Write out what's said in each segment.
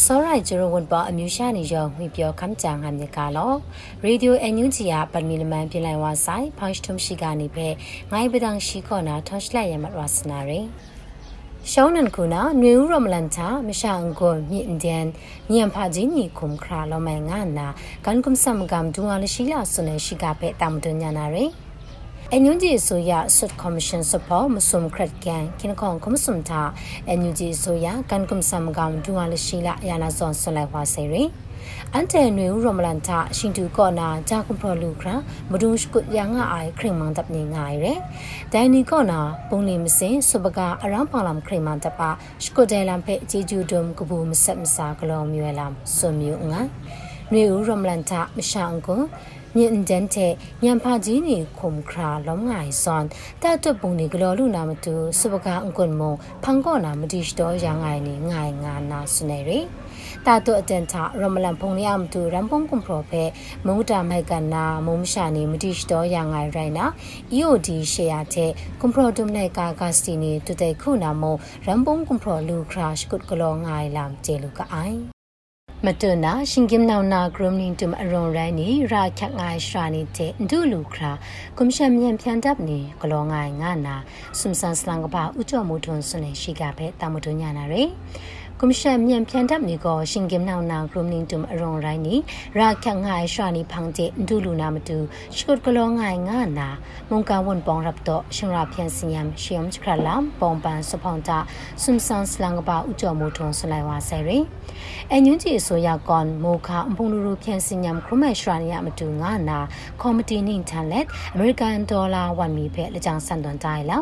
စောရိုင်ဂျရဝန်ပါအမျိုးရှာနေရောငွေပြောခမ်းကြံဟမ်မြကလောရေဒီယိုအန်ယူဂျီယာပန်မီလမန်ပြင်လိုက်ဝါဆိုင်ဖောင်းထုံရှိကနေပဲငိုင်းပဒန်ရှိခေါနာထောင်းလိုက်ရမတ်ဝါစနာရေရှောင်းနန်ခုနာနွေဦးရမလန်ချာမရှာအန်ကိုမြင့်ဒန်ညံဖာဂျင်းနီခုံခရာလောမဲငါနာကန်ကုမ်ဆမ်ကမ်ဒူဝါလရှိလာဆွနေရှိကပဲတမ်ဒညာနာရေအန်ယူ ဂျီဆိုရဆွတ်ကော်မရှင်စပေါ်မစုံခရက်ကန်ကင်ကောင်ကမစုံတာအန်ယူဂျီဆိုရကန်ကွမ်ဆမ်ကောင်ဒူဝါလရှိလာယာနာဇွန်ဆွလိုက်ဝါစေရီအန်တဲနွေဦးရမလန်တာရှင်တူကောနာဂျာကွန်ပရလူခရာမဒုရှ်ကုယာငါအိုင်ခရင်မန်တပ်နေငိုင်ရဲဒိုင်နီကောနာပုံလီမစင်စပကအရန်ပါလမ်ခရင်မန်တပ်ပါရှ်ကုဒဲလမ်ဖဲဂျီဂျူဒုံကဘူမဆက်မစာကလောမြွယ်လမ်ဆွမြူငါနွေဦးရမလန်တာမရှောင်းကို မြင့်ဒန်တဲ့ညံဖာကြီးနေခုံခရာလုံးငိုင်ဆွန်တတ်တပုံနေဂလောလူနာမတူစပကအန်ကွန်မဖန်ကောနာမတိစတော်ရငိုင်နေငိုင်ငါနာစနေရီတာတုအတန်တာရမလန်ဖုန်ရမတူရမ်ပုံကွန်ပရိုဖေမုံတာမိုက်ကနာမုံရှာနေမတိစတော်ရငိုင်ရိုင်နာ EOD ရှေယာတဲ့ကွန်ပရိုဒုံနေကာဂတ်စတီနေတူတဲ့ခုနာမရမ်ပုံကွန်ပရိုလူခရာရှ်ကုတ်ကလောငိုင်လမ်ကျေလူကအိုင် မတနာရှင်ကင်နောင်နာဂရုမနင်းတုမအရွန်ရိုင်းနီရာခက်ငိုင်ရှာနေတဲ့ဒူလူခရာကွန်ရှင်မြန်ဖြန်တပ်နေဂလောငိုင်ငါနာဆွမ်ဆန်စလန်ကပါဥကြောမူထွန်းဆွနေရှိကပဲတာမတွညာနာရယ် ကွန်ရှင်မြန်ဖြန်တပ်နေကိုရှင်ကင်နောင်နာဂရုမနင်းတုမအရွန်ရိုင်းနီရာခက်ငိုင်ရှာနီဖန်တဲ့ဒူလူနာမတူရှုတ်ဂလောငိုင်ငါနာမုန်ကဝန်ပောင်ရပ်တော့ရှင်ရာဖြန်စညမ်ရှီယမ်ချခရလမ်ပုံပန်စဖောင်တာဆွမ်ဆန်စလန်ကပါဥကြောမူထွန်းဆွလိုက်ဝါဆယ်ရယ်အန်ယူဂျီအစိုးရကွန်မိုခအပုံလူလူဖြန်စညမ်ခရမရှရာနီယမတူငါနာကော်မတီနင်းတန်လက်အမေရိကန်ဒေါ်လာ1မီဖဲလကြောင်ဆန်တွန်တိုင်းလာ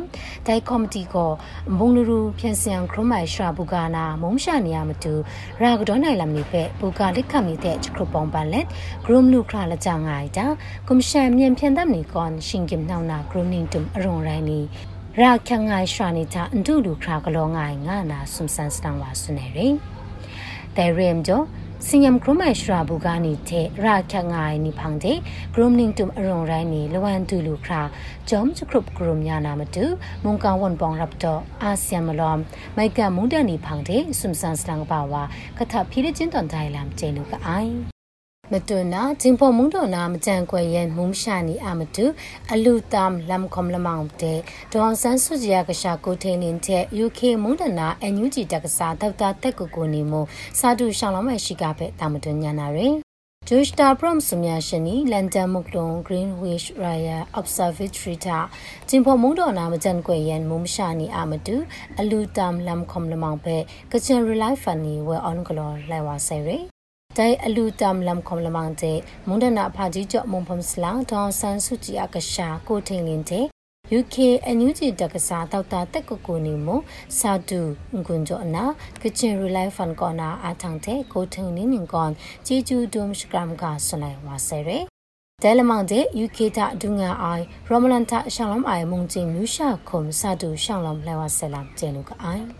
ဒိုင်ကော်မတီကိုအပုံလူလူဖြန်စညမ်ခရမရှရာဘူကာနာမုံရှာရှာနေရမတူရာဂဒေါနိုင်လမ်နိဖက်ဘူကာလိခမီတဲ့ချခရပုံပန်လက်ဂရုမလူခရလကြငိုင်တာကွန်ရှန်မြန်ဖြန်တပ်နီကွန်ရှင်ကင်နောင်နာဂရုနင်းတုံအရွန်ရိုင်းနီရာခငိုင်ရှာနေတာအန်တူလူခရကလောငိုင်ငါနာဆွမ်ဆန်စတန်ဝါဆွနေရင်တဲရင်ဂျော singam kromai shrabu gani te ra khangai ni phangde gromning tum aron rai ni lawan tu lu khra jom chukrup grom yana matu mongkang won bong rap to asean malom maika mungdan ni phangde sumsan slang ba wa katha phire chin ton dai lam che lu ka ai မတွနာဂျင်ဖို့မုံတော်နာမကြံကွယ်ရဲ့မုံရှာနီအမတူအလူတမ်လမ်ခုံလမောင်တဲ့ဒေါန်ဆန်းစုကြည်ကရှာကိုထိန်နေတဲ့ UK မုံဒနာအန်ယူဂျီတက္ကစာဒေါက်တာတက်ကိုကိုနေမို့စာတူရှောင်းလောမရှိကပဲတာမတွညာနာရယ် Josh Ta Prom Sumyashini London Muklong Greenwich Raya Observatory တာဂျင်ဖို့မုံတော်နာမကြံကွယ်ရဲ့မုံရှာနီအမတူအလူတမ်လမ်ခုံလမောင်ပဲကချင် Relife Funny ဝဲ on ကလောလိုက်ဝါဆယ်ရယ် တိုင်အလူတမ်လမ်ခုံလမန်တဲ့မွန်ဒနာဖာကြီးကျော်မုံဖုံစလောင်းဒေါန်ဆန်စုကြည်အကရှာကိုထိန်လင်းတဲ့ UK အန်ယူဂျီတက္ကစာတောက်တာတက်ကိုကိုနေမစာတူငွန်းကျော်နာကချင် Relife Fund ကောနာအထောင်တဲ့ကိုထုံနေနေကွန်ဂျီဂျူဒုံစကရမ်ကဆွလိုက်ဝါဆဲရဲတဲလမောင်တဲ့ UK တာဒုငါအိုင်ရမလန်တာရှောင်းလမ်အိုင်မုံချင်းမြူရှာခုံစာတူရှောင်းလမ်လဲဝါဆဲလမ်ကျဲလူကအိုင်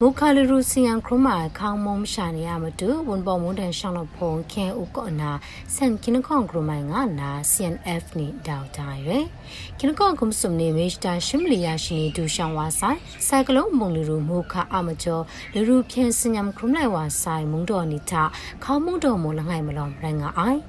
မတူဝန်ပေါ်မူနဲ့ရှာလို့ပုံခဲအိုကောနာဆန်ခင်းခေါင်ဂရုမရှိကပဲတမတူညာနာရယ်မုခါလရူစီယန်ခရမခေါင်မုံရှာနေရမတူဝန်ပေါ်မွန်တန်ရှောင်းလို့ဖုံခဲဥကောနာဆန်ကင်းခေါင်ဂရမိုင်ငါနာ CNF နီဒေါက်တာရယ်ကင်းခေါင်ကုမ်စုံနေမေစတာရှမ်လီယာရှိနေဒူရှောင်းဝါဆိုင်ဆိုင်ကလုံးမုံလူရူမုခါအမကျော်လူရူဖြင်းစညမ်ခရမလိုက်ဝါဆိုင်မုံတော်နီတာခေါမုံတော်မလငိုင်မလောရငါအိုင်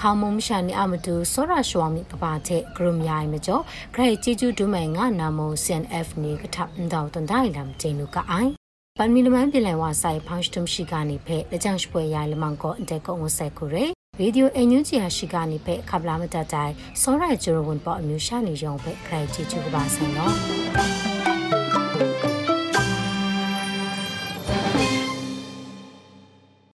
ခေါမုံရှာနေအမတူစောရရှွာမီကပါတဲ့ဂရုမယိုင်မကျော်ဂရိတ်ជីကျူဒူမိုင်ငါနာမို CNF နီကထပ်ဒေါက်တန်ဒိုင်လမ်ကျင်းလူကအိုင် ပန်မီလမန်ပြည်လည်ဝါဆိုင်ဖောင်းစတုံရှိကနေဖဲအကြောင်းရှပွဲရိုင်လမန်ကိုအတက်ကုံဝဆက်ခုရဲရေဒီယိုအန်ယူဂျီဟာရှိကနေဖဲခပ်လာမတတိုင်စောရိုင်ဂျိုရဝန်ပေါ်အမျိုးရှာနေရုံဖဲခရိုင်ချီချူပါဆိုင်နော်